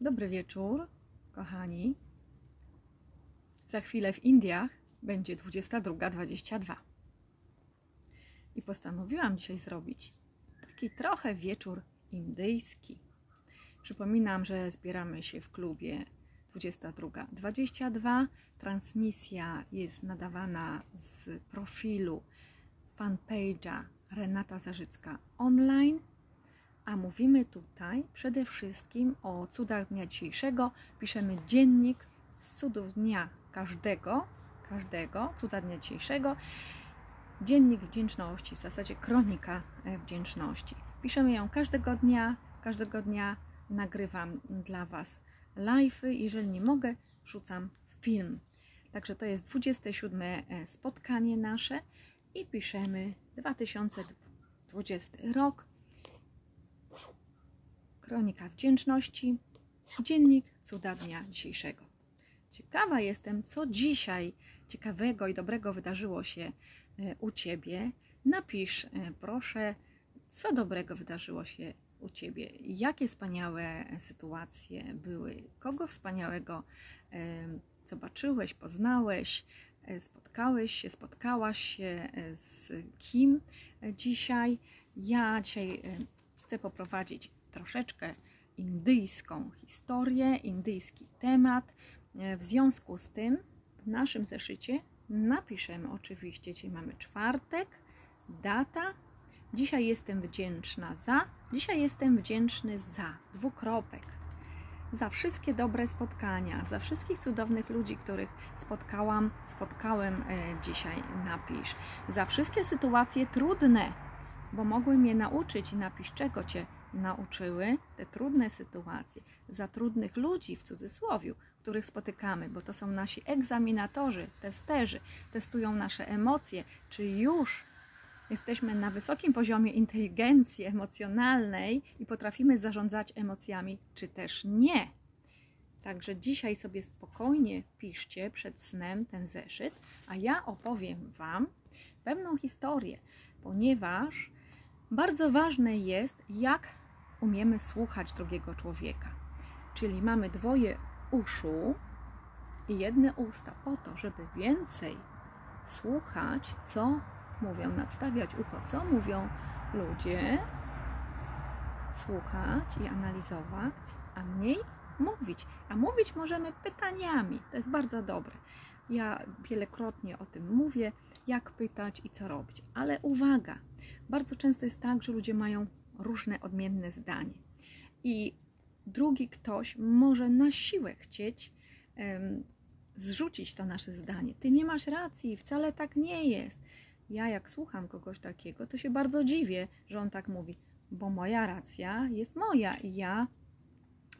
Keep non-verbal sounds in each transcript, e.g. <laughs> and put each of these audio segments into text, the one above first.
Dobry wieczór, kochani. Za chwilę w Indiach będzie 22.22. I postanowiłam dzisiaj zrobić taki trochę wieczór indyjski. Przypominam, że zbieramy się w klubie 22.22. Transmisja jest nadawana z profilu fanpage'a Renata Zarzycka online a mówimy tutaj przede wszystkim o cudach dnia dzisiejszego. Piszemy dziennik z cudów dnia każdego, każdego cuda dnia dzisiejszego. Dziennik wdzięczności, w zasadzie kronika wdzięczności. Piszemy ją każdego dnia, każdego dnia nagrywam dla Was live'y. Jeżeli nie mogę, wrzucam film. Także to jest 27 spotkanie nasze i piszemy 2020 rok Kronika Wdzięczności, dziennik cuda dnia dzisiejszego. Ciekawa jestem, co dzisiaj ciekawego i dobrego wydarzyło się e, u Ciebie. Napisz, e, proszę, co dobrego wydarzyło się u Ciebie, jakie wspaniałe sytuacje były, kogo wspaniałego e, zobaczyłeś, poznałeś, spotkałeś się, spotkałaś się z kim dzisiaj. Ja dzisiaj chcę poprowadzić troszeczkę indyjską historię, indyjski temat. E, w związku z tym w naszym zeszycie napiszemy oczywiście, dzisiaj mamy czwartek, data. Dzisiaj jestem wdzięczna za, dzisiaj jestem wdzięczny za, dwukropek. Za wszystkie dobre spotkania, za wszystkich cudownych ludzi, których spotkałam, spotkałem e, dzisiaj, napisz. Za wszystkie sytuacje trudne, bo mogły mnie nauczyć i napisz, czego Cię nauczyły te trudne sytuacje, za trudnych ludzi w cudzysłowie, których spotykamy, bo to są nasi egzaminatorzy, testerzy, testują nasze emocje, czy już jesteśmy na wysokim poziomie inteligencji emocjonalnej i potrafimy zarządzać emocjami, czy też nie. Także dzisiaj sobie spokojnie piszcie przed snem ten zeszyt, a ja opowiem Wam pewną historię, ponieważ bardzo ważne jest, jak umiemy słuchać drugiego człowieka. Czyli mamy dwoje uszu i jedne usta po to, żeby więcej słuchać, co mówią, nadstawiać ucho, co mówią ludzie, słuchać i analizować, a mniej mówić. A mówić możemy pytaniami. To jest bardzo dobre. Ja wielokrotnie o tym mówię, jak pytać i co robić. Ale uwaga, bardzo często jest tak, że ludzie mają różne odmienne zdanie. I drugi ktoś może na siłę chcieć um, zrzucić to nasze zdanie. Ty nie masz racji, wcale tak nie jest. Ja, jak słucham kogoś takiego, to się bardzo dziwię, że on tak mówi, bo moja racja jest moja i ja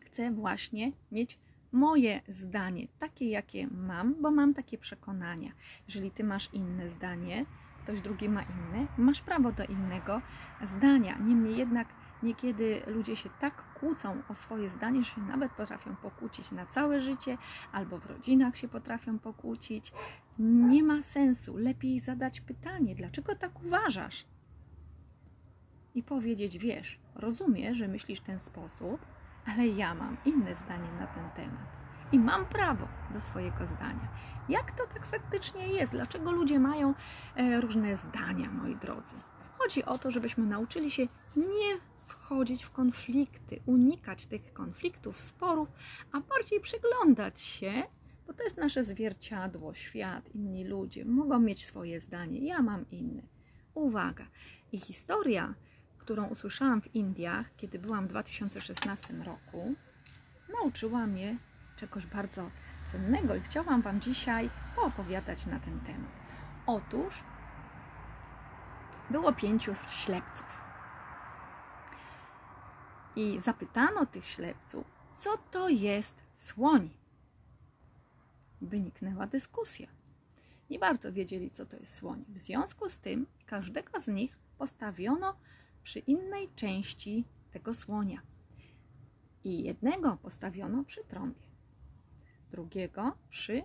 chcę właśnie mieć moje zdanie, takie jakie mam, bo mam takie przekonania. Jeżeli ty masz inne zdanie, ktoś drugi ma inny, masz prawo do innego zdania. Niemniej jednak niekiedy ludzie się tak kłócą o swoje zdanie, że się nawet potrafią pokłócić na całe życie, albo w rodzinach się potrafią pokłócić. Nie ma sensu. Lepiej zadać pytanie, dlaczego tak uważasz? I powiedzieć, wiesz, rozumiem, że myślisz w ten sposób, ale ja mam inne zdanie na ten temat i mam prawo do swojego zdania. Jak to tak faktycznie jest? Dlaczego ludzie mają e, różne zdania, moi drodzy? Chodzi o to, żebyśmy nauczyli się nie wchodzić w konflikty, unikać tych konfliktów, sporów, a bardziej przyglądać się, bo to jest nasze zwierciadło, świat, inni ludzie mogą mieć swoje zdanie, ja mam inne. Uwaga! I historia, którą usłyszałam w Indiach, kiedy byłam w 2016 roku, nauczyła mnie czegoś bardzo cennego i chciałam Wam dzisiaj poopowiadać na ten temat. Otóż było pięciu ślepców. I zapytano tych ślepców, co to jest słoń. Wyniknęła dyskusja. Nie bardzo wiedzieli, co to jest słoń. W związku z tym każdego z nich postawiono przy innej części tego słonia. I jednego postawiono przy trąbie drugiego przy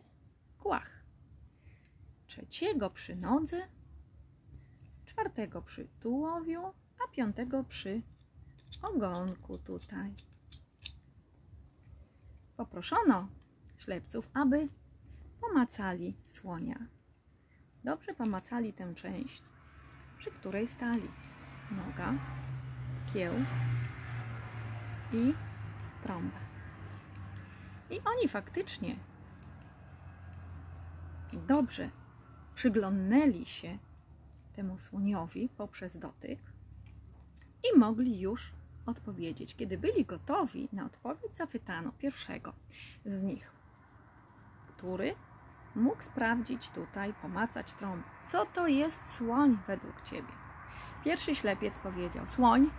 kłach, trzeciego przy nodze, czwartego przy tułowiu, a piątego przy ogonku tutaj. poproszono ślepców, aby pomacali słonia. Dobrze pomacali tę część, przy której stali. Noga, kieł i trąba. I oni faktycznie dobrze przyglądnęli się temu słoniowi poprzez dotyk i mogli już odpowiedzieć. Kiedy byli gotowi na odpowiedź, zapytano pierwszego z nich, który mógł sprawdzić tutaj, pomacać trąbę. Co to jest słoń według ciebie? Pierwszy ślepiec powiedział: Słoń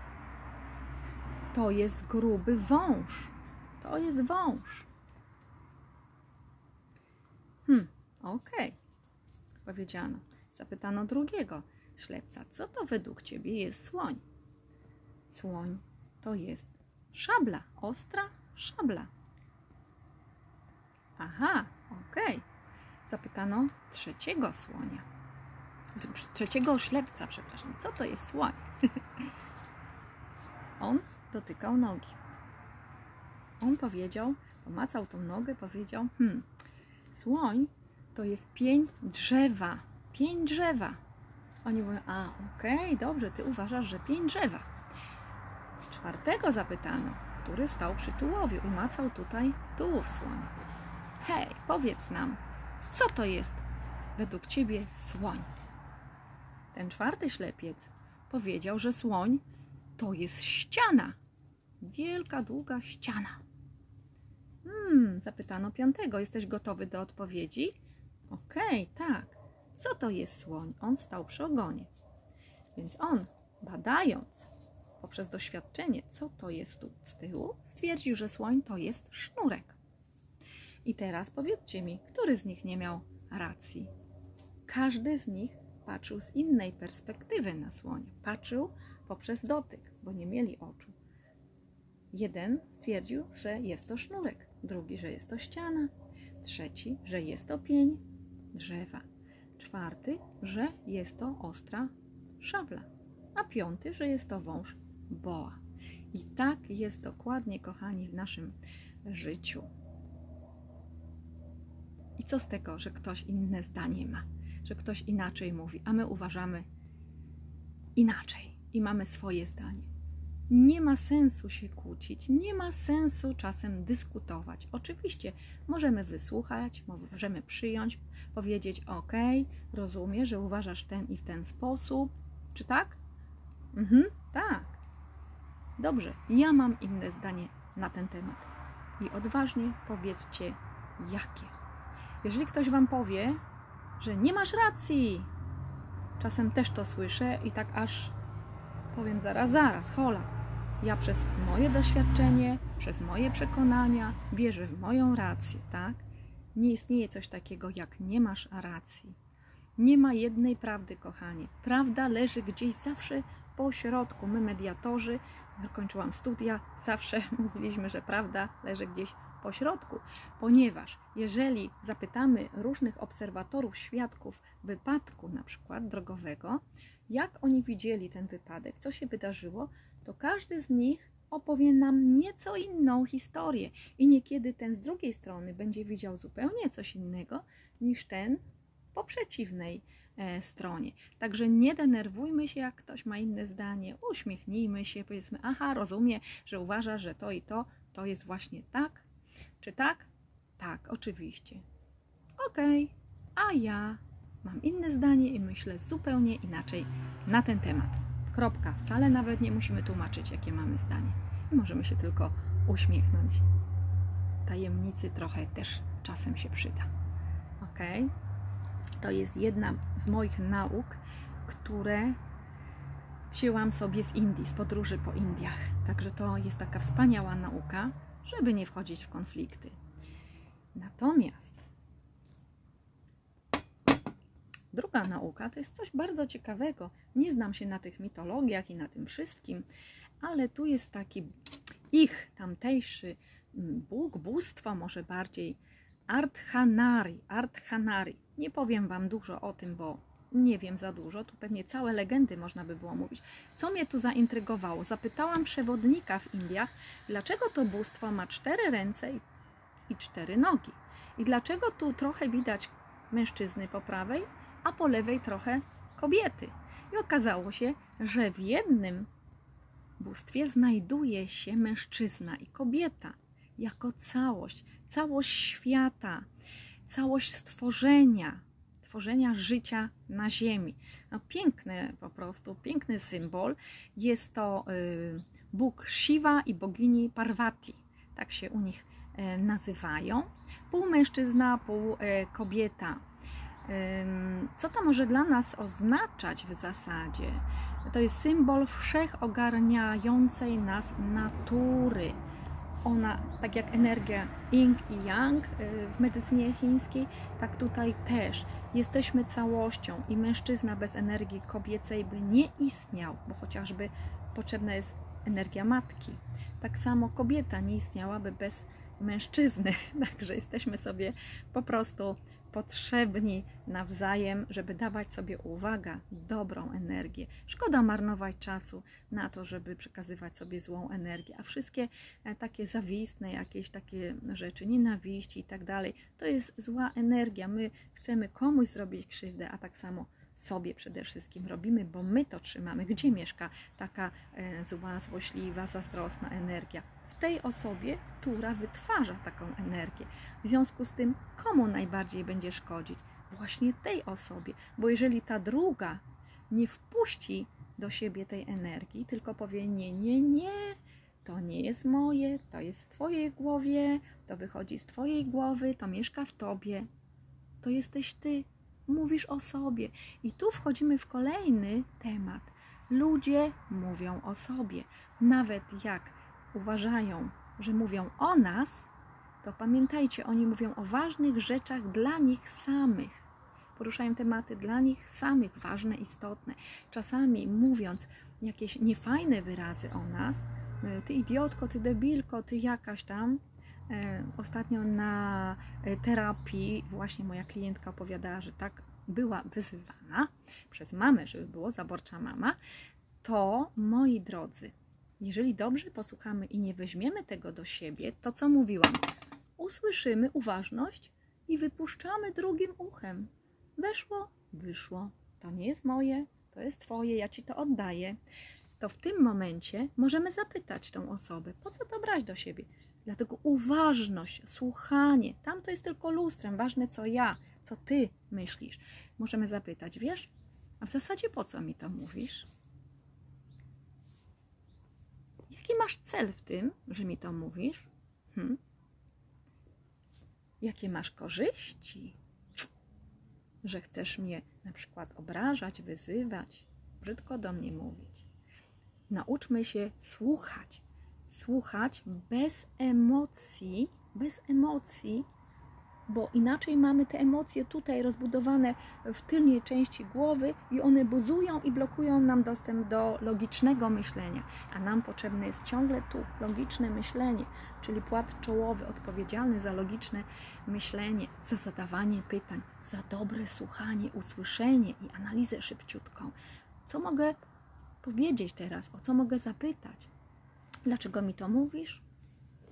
to jest gruby wąż. To jest wąż. Hmm, okej, okay. powiedziano. Zapytano drugiego ślepca: Co to według ciebie jest słoń? Słoń to jest szabla, ostra szabla. Aha, okej. Okay. Zapytano trzeciego słonia. Trzeciego ślepca, przepraszam. Co to jest słoń? <laughs> On dotykał nogi. On powiedział, pomacał tą nogę, powiedział: Hmm, słoń to jest pień drzewa. Pień drzewa. Oni mówią: A, okej, okay, dobrze, ty uważasz, że pień drzewa. Czwartego zapytano, który stał przy tułowiu i macał tutaj tułów słonia. Hej, powiedz nam, co to jest według ciebie słoń? Ten czwarty ślepiec powiedział, że słoń to jest ściana. Wielka, długa ściana. Hmm, zapytano piątego, jesteś gotowy do odpowiedzi? Okej, okay, tak. Co to jest słoń? On stał przy ogonie. Więc on, badając poprzez doświadczenie, co to jest tu z tyłu, stwierdził, że słoń to jest sznurek. I teraz powiedzcie mi, który z nich nie miał racji? Każdy z nich patrzył z innej perspektywy na słonia. Patrzył poprzez dotyk, bo nie mieli oczu. Jeden stwierdził, że jest to sznurek, drugi, że jest to ściana, trzeci, że jest to pień drzewa, czwarty, że jest to ostra szabla, a piąty, że jest to wąż boa. I tak jest dokładnie, kochani, w naszym życiu. I co z tego, że ktoś inne zdanie ma, że ktoś inaczej mówi, a my uważamy inaczej i mamy swoje zdanie. Nie ma sensu się kłócić, nie ma sensu czasem dyskutować. Oczywiście możemy wysłuchać, możemy przyjąć, powiedzieć: OK, rozumiem, że uważasz ten i w ten sposób. Czy tak? Mhm, tak. Dobrze, ja mam inne zdanie na ten temat. I odważnie powiedzcie, jakie. Jeżeli ktoś wam powie, że nie masz racji, czasem też to słyszę i tak aż powiem zaraz, zaraz, hola. Ja przez moje doświadczenie, przez moje przekonania wierzę w moją rację, tak? Nie istnieje coś takiego jak nie masz racji. Nie ma jednej prawdy, kochanie. Prawda leży gdzieś zawsze po środku. My, mediatorzy, kończyłam studia, zawsze <laughs> mówiliśmy, że prawda leży gdzieś po środku, ponieważ jeżeli zapytamy różnych obserwatorów, świadków wypadku, na przykład drogowego, jak oni widzieli ten wypadek, co się wydarzyło, to każdy z nich opowie nam nieco inną historię i niekiedy ten z drugiej strony będzie widział zupełnie coś innego niż ten po przeciwnej e, stronie. Także nie denerwujmy się, jak ktoś ma inne zdanie, uśmiechnijmy się, powiedzmy, aha, rozumiem, że uważa, że to i to, to jest właśnie tak. Czy tak? Tak, oczywiście. Okej, okay. a ja mam inne zdanie i myślę zupełnie inaczej na ten temat. Kropka. Wcale nawet nie musimy tłumaczyć, jakie mamy zdanie. możemy się tylko uśmiechnąć. Tajemnicy trochę też czasem się przyda. Ok? To jest jedna z moich nauk, które wzięłam sobie z Indii, z podróży po Indiach. Także to jest taka wspaniała nauka, żeby nie wchodzić w konflikty. Natomiast Druga nauka to jest coś bardzo ciekawego. Nie znam się na tych mitologiach i na tym wszystkim, ale tu jest taki ich tamtejszy mm, bóg, bóstwo może bardziej, Arthanari, Arthanari. Nie powiem Wam dużo o tym, bo nie wiem za dużo, tu pewnie całe legendy można by było mówić. Co mnie tu zaintrygowało? Zapytałam przewodnika w Indiach, dlaczego to bóstwo ma cztery ręce i i cztery nogi. I dlaczego tu trochę widać mężczyzny po prawej, a po lewej trochę kobiety? I okazało się, że w jednym bóstwie znajduje się mężczyzna i kobieta jako całość, całość świata, całość stworzenia, tworzenia życia na Ziemi. No, piękny po prostu, piękny symbol. Jest to y, Bóg Shiva i bogini Parvati, tak się u nich y, nazywają. Pół mężczyzna, pół y, kobieta. Co to może dla nas oznaczać w zasadzie? To jest symbol wszechogarniającej nas natury. Ona, tak jak energia yin i yang w medycynie chińskiej, tak tutaj też Jesteśmy całością i mężczyzna bez energii kobiecej by nie istniał, bo chociażby potrzebna jest energia matki. Tak samo kobieta nie istniałaby bez mężczyzny, <laughs> także jesteśmy sobie po prostu potrzebni nawzajem, żeby dawać sobie, uwaga, dobrą energię. Szkoda marnować czasu na to, żeby przekazywać sobie złą energię, a wszystkie e, takie zawistne jakieś takie rzeczy, nienawiści i tak dalej, to jest zła energia. My chcemy komuś zrobić krzywdę, a tak samo sobie przede wszystkim robimy, bo my to trzymamy. Gdzie mieszka taka e, zła, złośliwa, zazdrosna energia? Tej osobie, która wytwarza taką energię. W związku z tym, komu najbardziej będzie szkodzić? Właśnie tej osobie, bo jeżeli ta druga nie wpuści do siebie tej energii, tylko powie: Nie, nie, nie, to nie jest moje, to jest w Twojej głowie, to wychodzi z Twojej głowy, to mieszka w Tobie, to jesteś Ty, mówisz o sobie. I tu wchodzimy w kolejny temat. Ludzie mówią o sobie. Nawet jak uważają, że mówią o nas, to pamiętajcie, oni mówią o ważnych rzeczach dla nich samych. Poruszają tematy dla nich samych, ważne, istotne. Czasami mówiąc jakieś niefajne wyrazy o nas, e, ty idiotko, ty debilko, ty jakaś tam. E, ostatnio na e, terapii właśnie moja klientka opowiadała, że tak była wyzywana przez mamę, żeby było zaborcza mama. To moi drodzy, jeżeli dobrze posłuchamy i nie weźmiemy tego do siebie, to co mówiłam? Usłyszymy uważność i wypuszczamy drugim uchem. Weszło, wyszło. To nie jest moje, to jest Twoje, ja Ci to oddaję. To w tym momencie możemy zapytać tą osobę, po co to brać do siebie? Dlatego uważność, słuchanie, tam to jest tylko lustrem, ważne co ja, co Ty myślisz. Możemy zapytać, wiesz, a w zasadzie po co mi to mówisz? Jaki masz cel w tym, że mi to mówisz? Hm? Jakie masz korzyści? Że chcesz mnie na przykład obrażać, wyzywać, brzydko do mnie mówić. Nauczmy się słuchać. Słuchać bez emocji, bez emocji, bo inaczej mamy te emocje tutaj rozbudowane w tylnej części głowy i one buzują i blokują nam dostęp do logicznego myślenia, a nam potrzebne jest ciągle tu logiczne myślenie, czyli płat czołowy odpowiedzialny za logiczne myślenie, za zadawanie pytań, za dobre słuchanie, usłyszenie i analizę szybciutką. Co mogę powiedzieć teraz? O co mogę zapytać? Dlaczego mi to mówisz?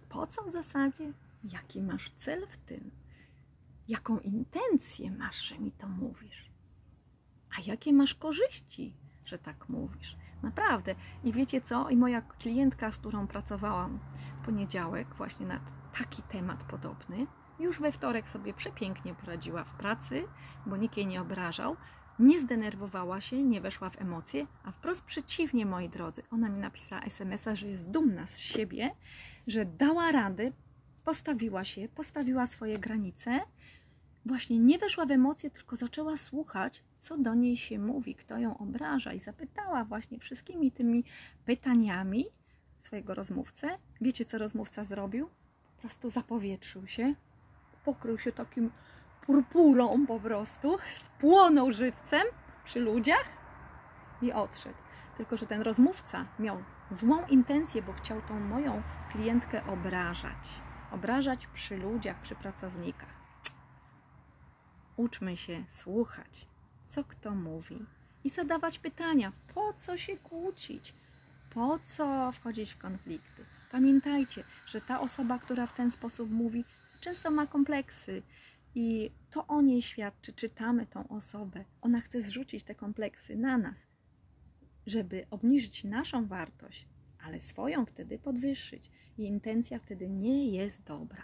Po co w zasadzie? Jaki masz cel w tym? Jaką intencję masz, że mi to mówisz, a jakie masz korzyści, że tak mówisz. Naprawdę. I wiecie co? I moja klientka, z którą pracowałam w poniedziałek, właśnie na taki temat podobny, już we wtorek sobie przepięknie poradziła w pracy, bo nikt jej nie obrażał, nie zdenerwowała się, nie weszła w emocje, a wprost przeciwnie, moi drodzy, ona mi napisała SMS-a, że jest dumna z siebie, że dała radę, postawiła się, postawiła swoje granice, właśnie nie weszła w emocje, tylko zaczęła słuchać, co do niej się mówi, kto ją obraża, i zapytała właśnie wszystkimi tymi pytaniami swojego rozmówcę. Wiecie, co rozmówca zrobił? Po prostu zapowietrzył się, pokrył się takim purpurą po prostu, <laughs> spłonął żywcem przy ludziach i odszedł. Tylko, że ten rozmówca miał złą intencję, bo chciał tą moją klientkę obrażać. Obrażać przy ludziach, przy pracownikach. Uczmy się słuchać, co kto mówi i zadawać pytania, po co się kłócić, po co wchodzić w konflikty. Pamiętajcie, że ta osoba, która w ten sposób mówi, często ma kompleksy i to o niej świadczy, czytamy tą osobę. Ona chce zrzucić te kompleksy na nas, żeby obniżyć naszą wartość, ale swoją wtedy podwyższyć. I intencja wtedy nie jest dobra.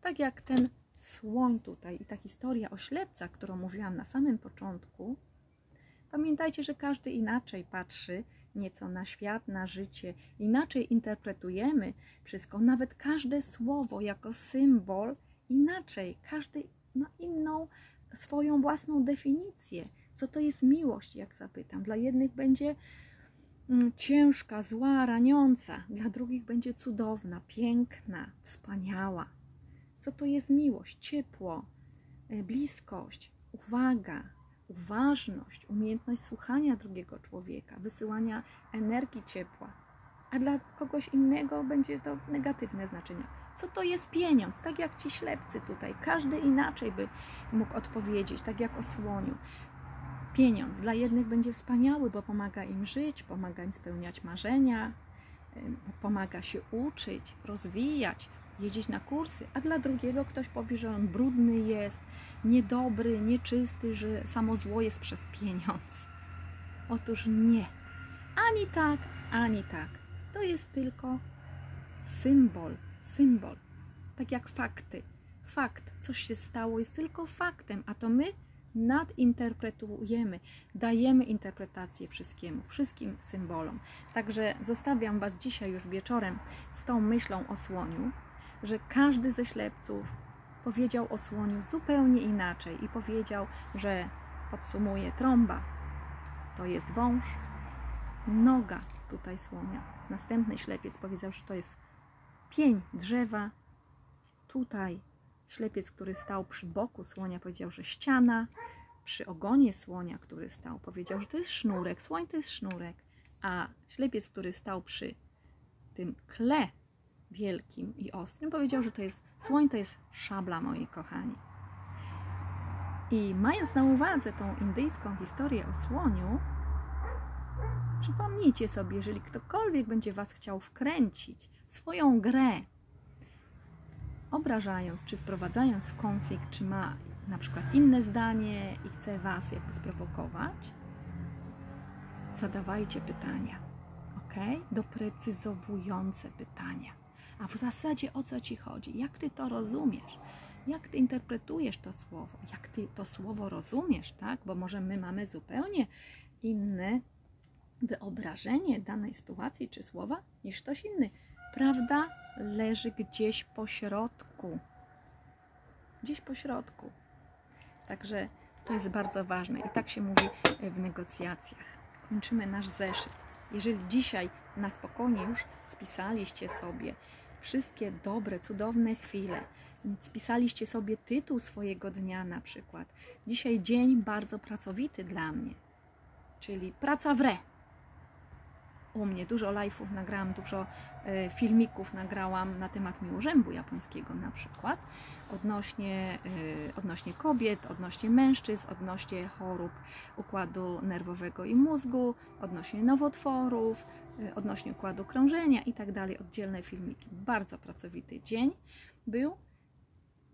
Tak jak ten słoń tutaj i ta historia o ślepcach, którą mówiłam na samym początku, pamiętajcie, że każdy inaczej patrzy nieco na świat, na życie, inaczej interpretujemy wszystko, nawet każde słowo jako symbol inaczej, każdy ma inną swoją własną definicję. Co to jest miłość, jak zapytam? Dla jednych będzie mm, ciężka, zła, raniąca, dla drugich będzie cudowna, piękna, wspaniała. Co to jest miłość? Ciepło, e, bliskość, uwaga, uważność, umiejętność słuchania drugiego człowieka, wysyłania energii ciepła. A dla kogoś innego będzie to negatywne znaczenie. Co to jest pieniądz? Tak jak ci ślepcy tutaj. Każdy inaczej by mógł odpowiedzieć, tak jak o słoniu. Pieniądz dla jednych będzie wspaniały, bo pomaga im żyć, pomaga im spełniać marzenia, pomaga się uczyć, rozwijać, jeździć na kursy, a dla drugiego ktoś powie, że on brudny jest, niedobry, nieczysty, że samo zło jest przez pieniądz. Otóż nie. Ani tak, ani tak. To jest tylko symbol, symbol. Tak jak fakty. Fakt, coś się stało, jest tylko faktem, a to my nadinterpretujemy, dajemy interpretację wszystkiemu, wszystkim symbolom. Także zostawiam Was dzisiaj już wieczorem z tą myślą o słoniu, że każdy ze ślepców powiedział o słoniu zupełnie inaczej i powiedział, że podsumuje trąba to jest wąż, noga tutaj słonia. Następny ślepiec powiedział, że to jest pień drzewa. Tutaj ślepiec, który stał przy boku słonia, powiedział, że ściana. Przy ogonie słonia, który stał, powiedział, że to jest sznurek. Słoń to jest sznurek. A ślepiec, który stał przy tym kle wielkim i ostrym, powiedział, że to jest słoń, to jest szabla, moi kochani. I mając na uwadze tą indyjską historię o słoniu, przypomnijcie sobie, jeżeli ktokolwiek będzie Was chciał wkręcić w swoją grę, obrażając czy wprowadzając w konflikt, czy ma na przykład inne zdanie i chce Was jakby sprowokować, zadawajcie pytania, ok? Doprecyzowujące pytania. A w zasadzie o co ci chodzi? Jak ty to rozumiesz? Jak ty interpretujesz to słowo? Jak ty to słowo rozumiesz, tak? Bo może my mamy zupełnie inne wyobrażenie danej sytuacji czy słowa niż ktoś inny. Prawda leży gdzieś po środku. Gdzieś po środku. Także to jest bardzo ważne i tak się mówi w negocjacjach. Kończymy nasz zeszyt. Jeżeli dzisiaj na spokojnie już spisaliście sobie wszystkie dobre, cudowne chwile, spisaliście sobie tytuł swojego dnia na przykład. Dzisiaj dzień bardzo pracowity dla mnie, czyli praca w re u mnie. Dużo live'ów nagrałam, dużo e, filmików nagrałam na temat miłożębu japońskiego na przykład, odnośnie, e, odnośnie kobiet, odnośnie mężczyzn, odnośnie chorób układu nerwowego i mózgu, odnośnie nowotworów, e, odnośnie układu krążenia i tak dalej. Oddzielne filmiki. Bardzo pracowity dzień był.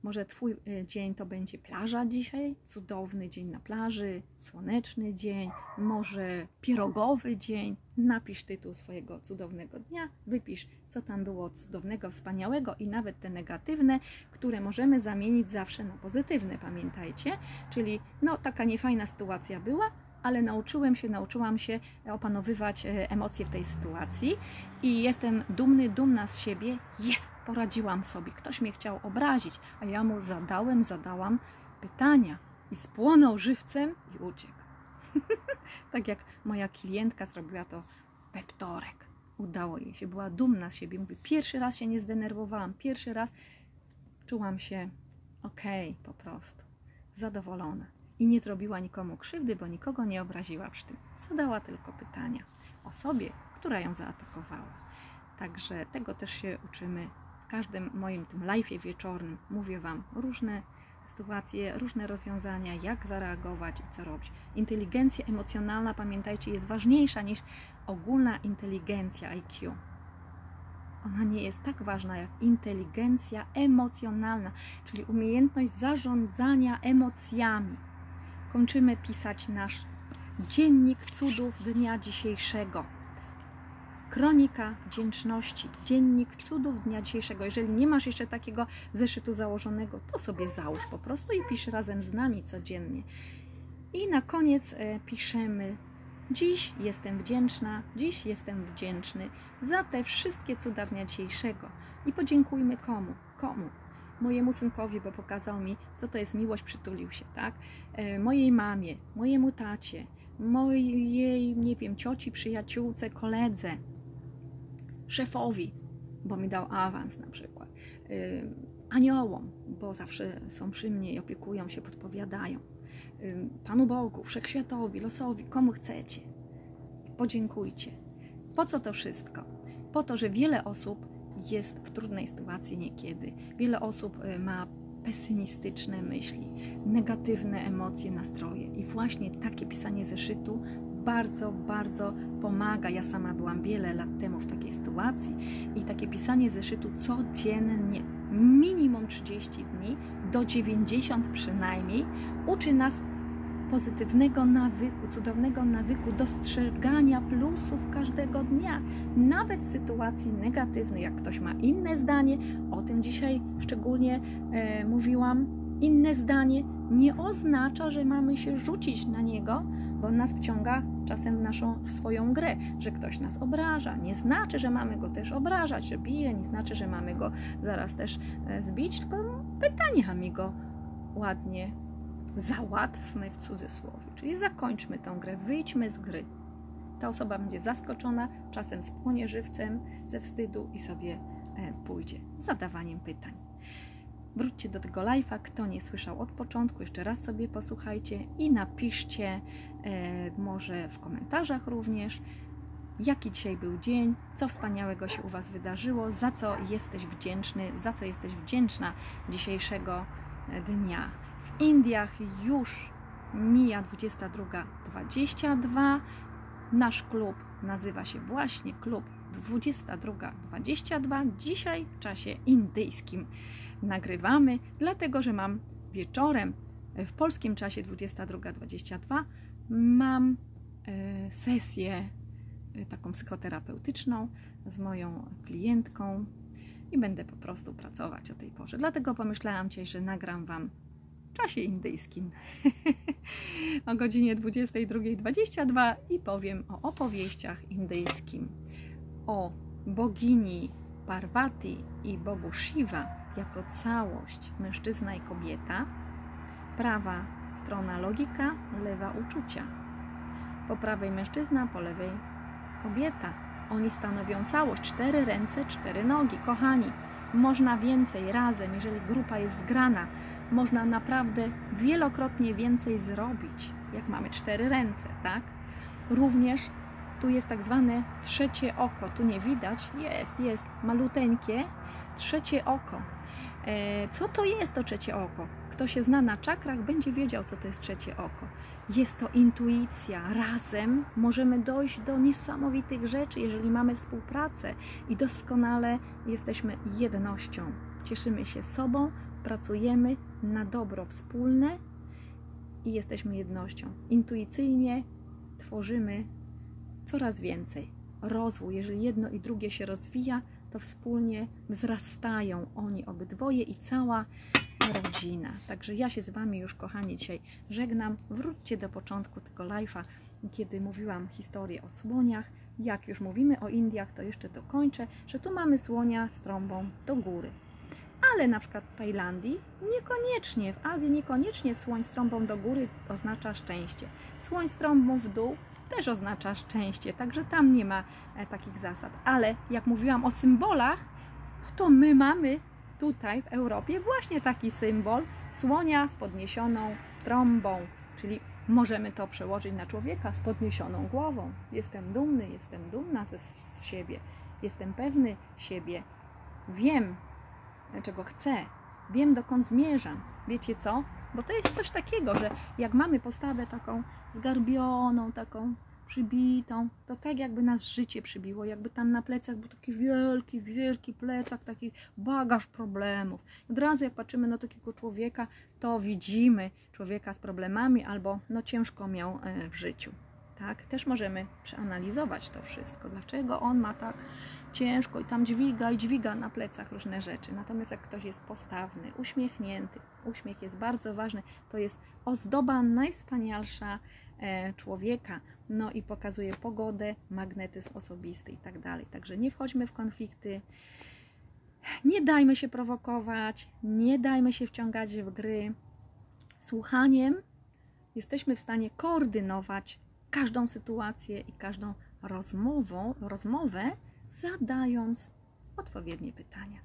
Może Twój y, dzień to będzie plaża dzisiaj, cudowny dzień na plaży, słoneczny dzień, może pierogowy dzień. Napisz tytuł swojego cudownego dnia, wypisz, co tam było cudownego, wspaniałego i nawet te negatywne, które możemy zamienić zawsze na pozytywne, pamiętajcie. Czyli, no, taka niefajna sytuacja była, ale nauczyłem się, nauczyłam się opanowywać e, emocje w tej sytuacji i jestem dumny, dumna z siebie. Jest, poradziłam sobie. Ktoś mnie chciał obrazić, a ja mu zadałem, zadałam pytania i spłonął żywcem i uciekł. <laughs> tak jak moja klientka zrobiła to we wtorek. Udało jej się, była dumna z siebie. Mówi, pierwszy raz się nie zdenerwowałam, pierwszy raz czułam się okej okay, po prostu, zadowolona i nie zrobiła nikomu krzywdy, bo nikogo nie obraziła przy tym. Zadała tylko pytania osobie, która ją zaatakowała. Także tego też się uczymy w każdym moim tym live'ie wieczornym. Mówię Wam różne sytuacje, różne rozwiązania, jak zareagować i co robić. Inteligencja emocjonalna, pamiętajcie, jest ważniejsza niż ogólna inteligencja IQ. ona nie jest tak ważna jak inteligencja emocjonalna, czyli umiejętność zarządzania emocjami. Kończymy pisać nasz dziennik cudów dnia dzisiejszego. Kronika wdzięczności, dziennik cudów dnia dzisiejszego. Jeżeli nie masz jeszcze takiego zeszytu założonego, to sobie załóż po prostu i pisz razem z nami codziennie. I na koniec e, piszemy Dziś jestem wdzięczna, dziś jestem wdzięczny za te wszystkie cuda dnia dzisiejszego. I podziękujmy komu? Komu? Mojemu synkowi, bo pokazał mi, co to jest miłość, przytulił się, tak? E, mojej mamie, mojemu tacie, mojej, nie wiem, cioci, przyjaciółce, koledze, szefowi, bo mi dał awans na przykład, e, aniołom, bo zawsze są przy mnie i opiekują się, podpowiadają Panu Bogu, Wszechświatowi, losowi, komu chcecie. Podziękujcie. Po co to wszystko? Po to, że wiele osób jest w trudnej sytuacji niekiedy. Wiele osób y, ma pesymistyczne myśli, negatywne emocje, nastroje. I właśnie takie pisanie zeszytu bardzo, bardzo pomaga. Ja sama byłam wiele lat temu w takiej sytuacji i takie pisanie zeszytu codziennie, minimum 30 dni, do 90 przynajmniej, uczy nas pozytywnego nawyku, cudownego nawyku dostrzegania plusów każdego dnia, nawet sytuacji negatywnej, jak ktoś ma inne zdanie, o tym dzisiaj szczególnie e, mówiłam. Inne zdanie nie oznacza, że mamy się rzucić na niego, bo nas wciąga czasem w naszą w swoją grę, że ktoś nas obraża. Nie znaczy, że mamy go też obrażać, że bije, nie znaczy, że mamy go zaraz też e, zbić, tylko pytaniami go ładnie załatwmy w cudzysłowie. Czyli zakończmy tę grę, wyjdźmy z gry. Ta osoba będzie zaskoczona, czasem spłonie żywcem ze wstydu i sobie e, pójdzie zadawaniem pytań. Wróćcie do tego live'a, kto nie słyszał od początku, jeszcze raz sobie posłuchajcie i napiszcie e, może w komentarzach również, jaki dzisiaj był dzień, co wspaniałego się u Was wydarzyło, za co jesteś wdzięczny, za co jesteś wdzięczna dzisiejszego e, dnia. W Indiach już mija 22.22. Nasz klub nazywa się właśnie Klub 22.22. Dzisiaj w czasie indyjskim nagrywamy, dlatego że mam wieczorem w polskim czasie 22.22 mam e, sesję e, taką psychoterapeutyczną z moją klientką i będę po prostu pracować o tej porze. Dlatego pomyślałam dzisiaj, że nagram Wam czasie indyjskim <laughs> o godzinie 22.22 i powiem o opowieściach indyjskim, o bogini Parvati i Bogu Shiva jako całość, mężczyzna i kobieta, prawa strona logika, lewa uczucia. Po prawej mężczyzna, po lewej kobieta. Oni stanowią całość, cztery ręce, cztery nogi. Kochani, można więcej razem, jeżeli grupa jest zgrana, można naprawdę wielokrotnie więcej zrobić, jak mamy cztery ręce, tak? Również tu jest tak zwane trzecie oko. Tu nie widać, jest, jest maluteńkie trzecie oko. E, co to jest to trzecie oko? Kto się zna na czakrach, będzie wiedział, co to jest trzecie oko. Jest to intuicja. Razem możemy dojść do niesamowitych rzeczy, jeżeli mamy współpracę i doskonale jesteśmy jednością. Cieszymy się sobą, pracujemy na dobro wspólne i jesteśmy jednością. Intuicyjnie tworzymy coraz więcej. Rozwój, jeżeli jedno i drugie się rozwija, to wspólnie wzrastają oni obydwoje i cała rodzina. Także ja się z Wami już, kochani, dzisiaj żegnam. Wróćcie do początku tego live'a, kiedy mówiłam historię o słoniach. Jak już mówimy o Indiach, to jeszcze dokończę, że tu mamy słonia z trąbą do góry. Ale na przykład w Tajlandii niekoniecznie, w Azji niekoniecznie słoń z trąbą do góry oznacza szczęście. Słoń z trąbą w dół też oznacza szczęście, także tam nie ma e, takich zasad. Ale jak mówiłam o symbolach, to my mamy tutaj w Europie właśnie taki symbol słonia z podniesioną trąbą, czyli możemy to przełożyć na człowieka z podniesioną głową. Jestem dumny, jestem dumna ze, z siebie, jestem pewny siebie, wiem, czego chcę, wiem, dokąd zmierzam. Wiecie co? Bo to jest coś takiego, że jak mamy postawę taką zgarbioną, taką przybitą. To tak jakby nas życie przybiło, jakby tam na plecach był taki wielki, wielki plecak, taki bagaż problemów. Od razu jak patrzymy na takiego człowieka, to widzimy człowieka z problemami albo no ciężko miał e, w życiu. Tak? Też możemy przeanalizować to wszystko. Dlaczego on ma tak ciężko i tam dźwiga i dźwiga na plecach różne rzeczy. Natomiast jak ktoś jest postawny, uśmiechnięty, uśmiech jest bardzo ważny, to jest ozdoba najwspanialsza człowieka. No i pokazuje pogodę, magnetyzm osobisty i tak dalej. Także nie wchodźmy w konflikty, nie dajmy się prowokować, nie dajmy się wciągać w gry. Słuchaniem jesteśmy w stanie koordynować każdą sytuację i każdą rozmową, rozmowę, zadając odpowiednie pytania.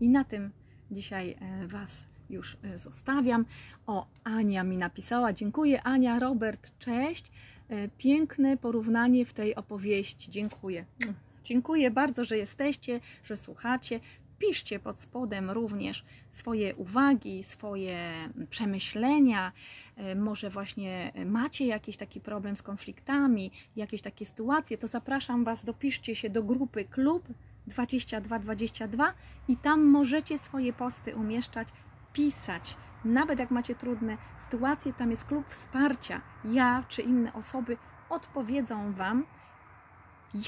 I na tym dzisiaj e, Was już e, zostawiam. O, Ania mi napisała. Dziękuję, Ania, Robert, cześć. E, Piękne porównanie w tej opowieści. Dziękuję. Dziękuję bardzo, że jesteście, że słuchacie. Piszcie pod spodem również swoje uwagi, swoje przemyślenia. E, Może właśnie macie jakiś taki problem z konfliktami, jakieś takie sytuacje, to zapraszam Was, dopiszcie się do grupy Klub 2222 i tam możecie swoje posty umieszczać, pisać. Nawet jak macie trudne sytuacje, tam jest klub wsparcia. Ja czy inne osoby odpowiedzą Wam,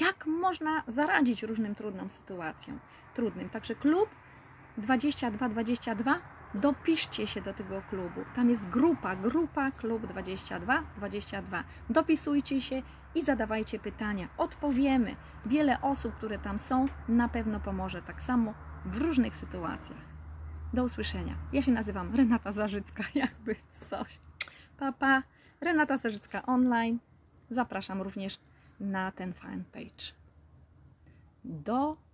jak można zaradzić różnym trudnym sytuacjom. Trudnym. Także klub 2222 dopiszcie się do tego klubu. Tam jest grupa, grupa klub 2222. Dopisujcie się i zadawajcie pytania. Odpowiemy. Wiele osób, które tam są, na pewno pomoże tak samo w różnych sytuacjach. Do usłyszenia. Ja się nazywam Renata Zarzycka, <laughs> jakby coś. Papa, Renata Zarzycka online. Zapraszam również na ten fanpage. Dobranoc.